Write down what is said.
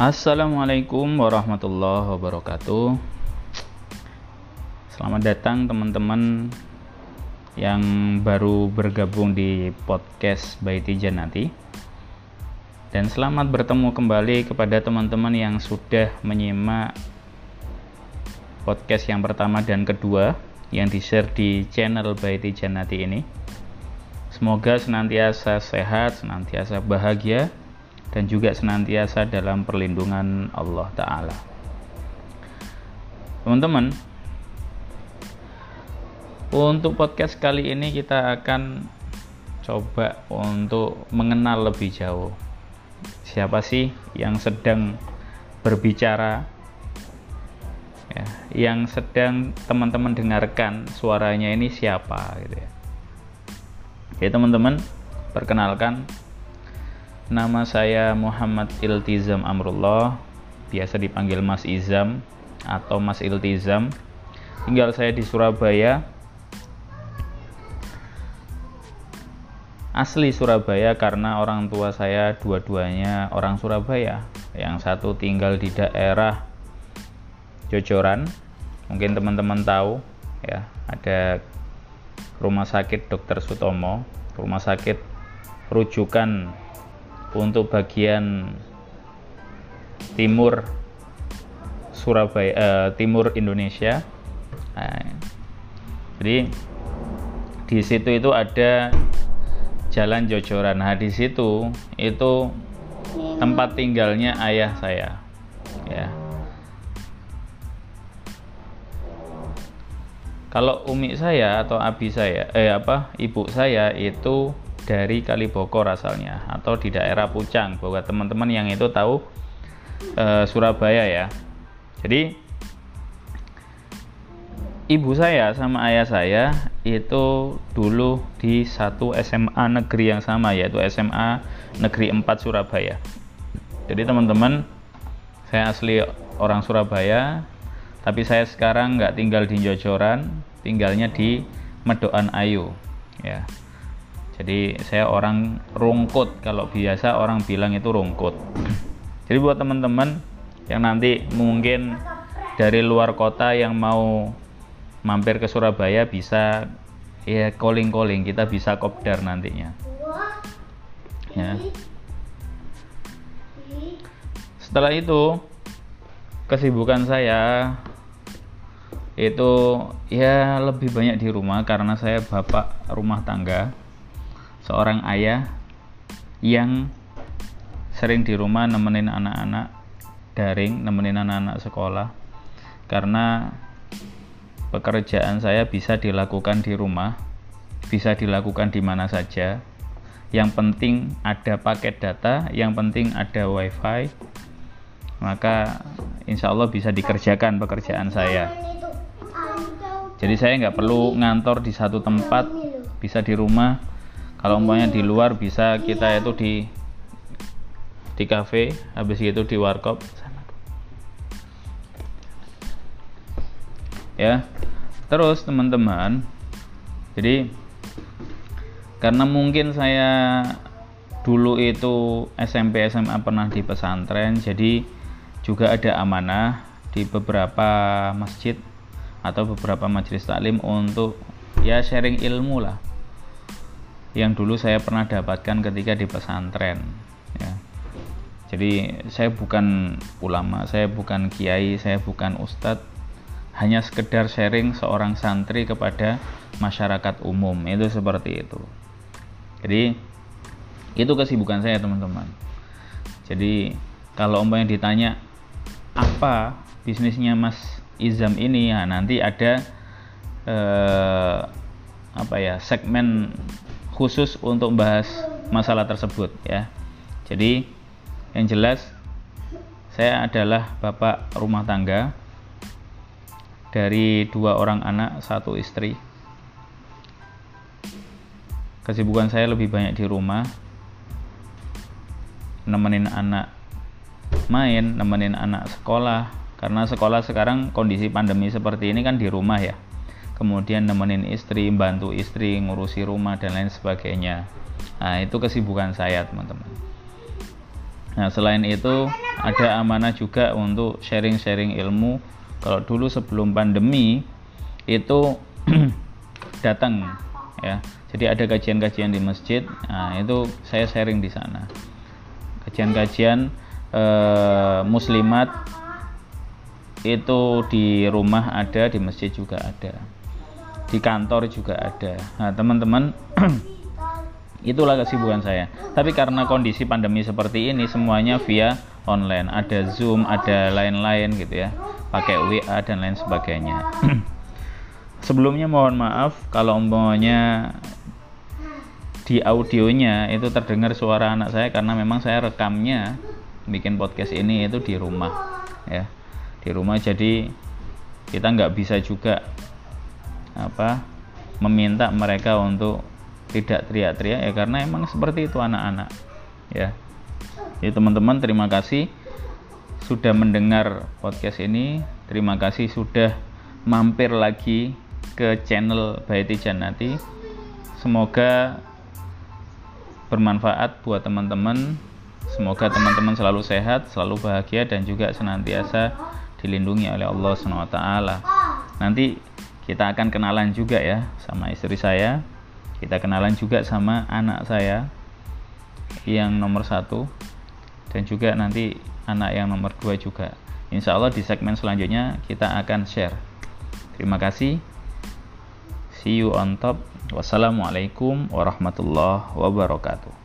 Assalamualaikum warahmatullahi wabarakatuh. Selamat datang teman-teman yang baru bergabung di podcast Baiti Janati. Dan selamat bertemu kembali kepada teman-teman yang sudah menyimak podcast yang pertama dan kedua yang di-share di channel Baiti Janati ini. Semoga senantiasa sehat, senantiasa bahagia, dan juga senantiasa dalam perlindungan Allah Ta'ala. Teman-teman, untuk podcast kali ini kita akan coba untuk mengenal lebih jauh siapa sih yang sedang berbicara ya, yang sedang teman-teman dengarkan suaranya ini siapa gitu ya. Oke teman-teman, perkenalkan Nama saya Muhammad Iltizam Amrullah, biasa dipanggil Mas Izam atau Mas Iltizam. Tinggal saya di Surabaya. Asli Surabaya karena orang tua saya dua-duanya orang Surabaya. Yang satu tinggal di daerah Jojoran. Mungkin teman-teman tahu ya, ada Rumah Sakit Dr. Sutomo, rumah sakit rujukan untuk bagian timur Surabaya eh, timur Indonesia. Nah, jadi di situ itu ada Jalan Jojoran. Nah di situ itu tempat tinggalnya ayah saya. Ya. Kalau umi saya atau abi saya eh apa ibu saya itu dari Kalibokor asalnya atau di daerah Pucang buat teman-teman yang itu tahu e, Surabaya ya. Jadi ibu saya sama ayah saya itu dulu di satu SMA negeri yang sama yaitu SMA Negeri 4 Surabaya. Jadi teman-teman saya asli orang Surabaya tapi saya sekarang nggak tinggal di Jojoran tinggalnya di Medoan Ayu ya jadi saya orang rungkut. Kalau biasa orang bilang itu rungkut. Jadi buat teman-teman yang nanti mungkin dari luar kota yang mau mampir ke Surabaya bisa ya calling calling kita bisa kopdar nantinya. Ya. Setelah itu kesibukan saya itu ya lebih banyak di rumah karena saya bapak rumah tangga seorang ayah yang sering di rumah nemenin anak-anak daring, nemenin anak-anak sekolah karena pekerjaan saya bisa dilakukan di rumah, bisa dilakukan di mana saja. Yang penting ada paket data, yang penting ada wifi, maka insya Allah bisa dikerjakan pekerjaan saya. Jadi saya nggak perlu ngantor di satu tempat, bisa di rumah kalau umpamanya di luar bisa kita itu di di cafe habis itu di warkop. Ya terus teman-teman jadi karena mungkin saya dulu itu SMP SMA pernah di pesantren jadi juga ada amanah di beberapa masjid atau beberapa majelis taklim untuk ya sharing ilmu lah yang dulu saya pernah dapatkan ketika di pesantren ya. jadi saya bukan ulama saya bukan kiai saya bukan ustadz. Hanya sekedar sharing seorang santri kepada masyarakat umum itu seperti itu. Jadi itu kesibukan saya teman-teman. Jadi kalau umpamanya ditanya apa bisnisnya Mas Izam ini? Ya nanti ada eh, apa ya segmen khusus untuk membahas masalah tersebut ya. Jadi yang jelas saya adalah bapak rumah tangga dari dua orang anak, satu istri. Kesibukan saya lebih banyak di rumah, nemenin anak main, nemenin anak sekolah. Karena sekolah sekarang kondisi pandemi seperti ini kan di rumah ya kemudian nemenin istri, bantu istri, ngurusi rumah dan lain sebagainya. Nah, itu kesibukan saya, teman-teman. Nah, selain itu ada amanah juga untuk sharing-sharing ilmu. Kalau dulu sebelum pandemi itu datang ya. Jadi ada kajian-kajian di masjid. Nah, itu saya sharing di sana. Kajian-kajian eh, muslimat itu di rumah ada, di masjid juga ada. Di kantor juga ada. Nah, teman-teman itulah kesibukan saya. Tapi karena kondisi pandemi seperti ini semuanya via online. Ada zoom ada lain-lain gitu ya. Pakai WA dan lain sebagainya. Sebelumnya mohon maaf kalau umpamanya di audionya itu terdengar suara anak saya karena memang saya rekamnya bikin podcast ini itu di rumah ya. Di rumah jadi kita nggak bisa juga apa meminta mereka untuk tidak teriak-teriak ya karena emang seperti itu anak-anak ya. Jadi teman-teman terima kasih sudah mendengar podcast ini. Terima kasih sudah mampir lagi ke channel Baiti Janati semoga bermanfaat buat teman-teman. Semoga teman-teman selalu sehat selalu bahagia dan juga senantiasa dilindungi oleh Allah SWT nanti kita akan kenalan juga ya sama istri saya. Kita kenalan juga sama anak saya yang nomor satu. Dan juga nanti anak yang nomor dua juga. Insya Allah di segmen selanjutnya kita akan share. Terima kasih. See you on top. Wassalamualaikum warahmatullahi wabarakatuh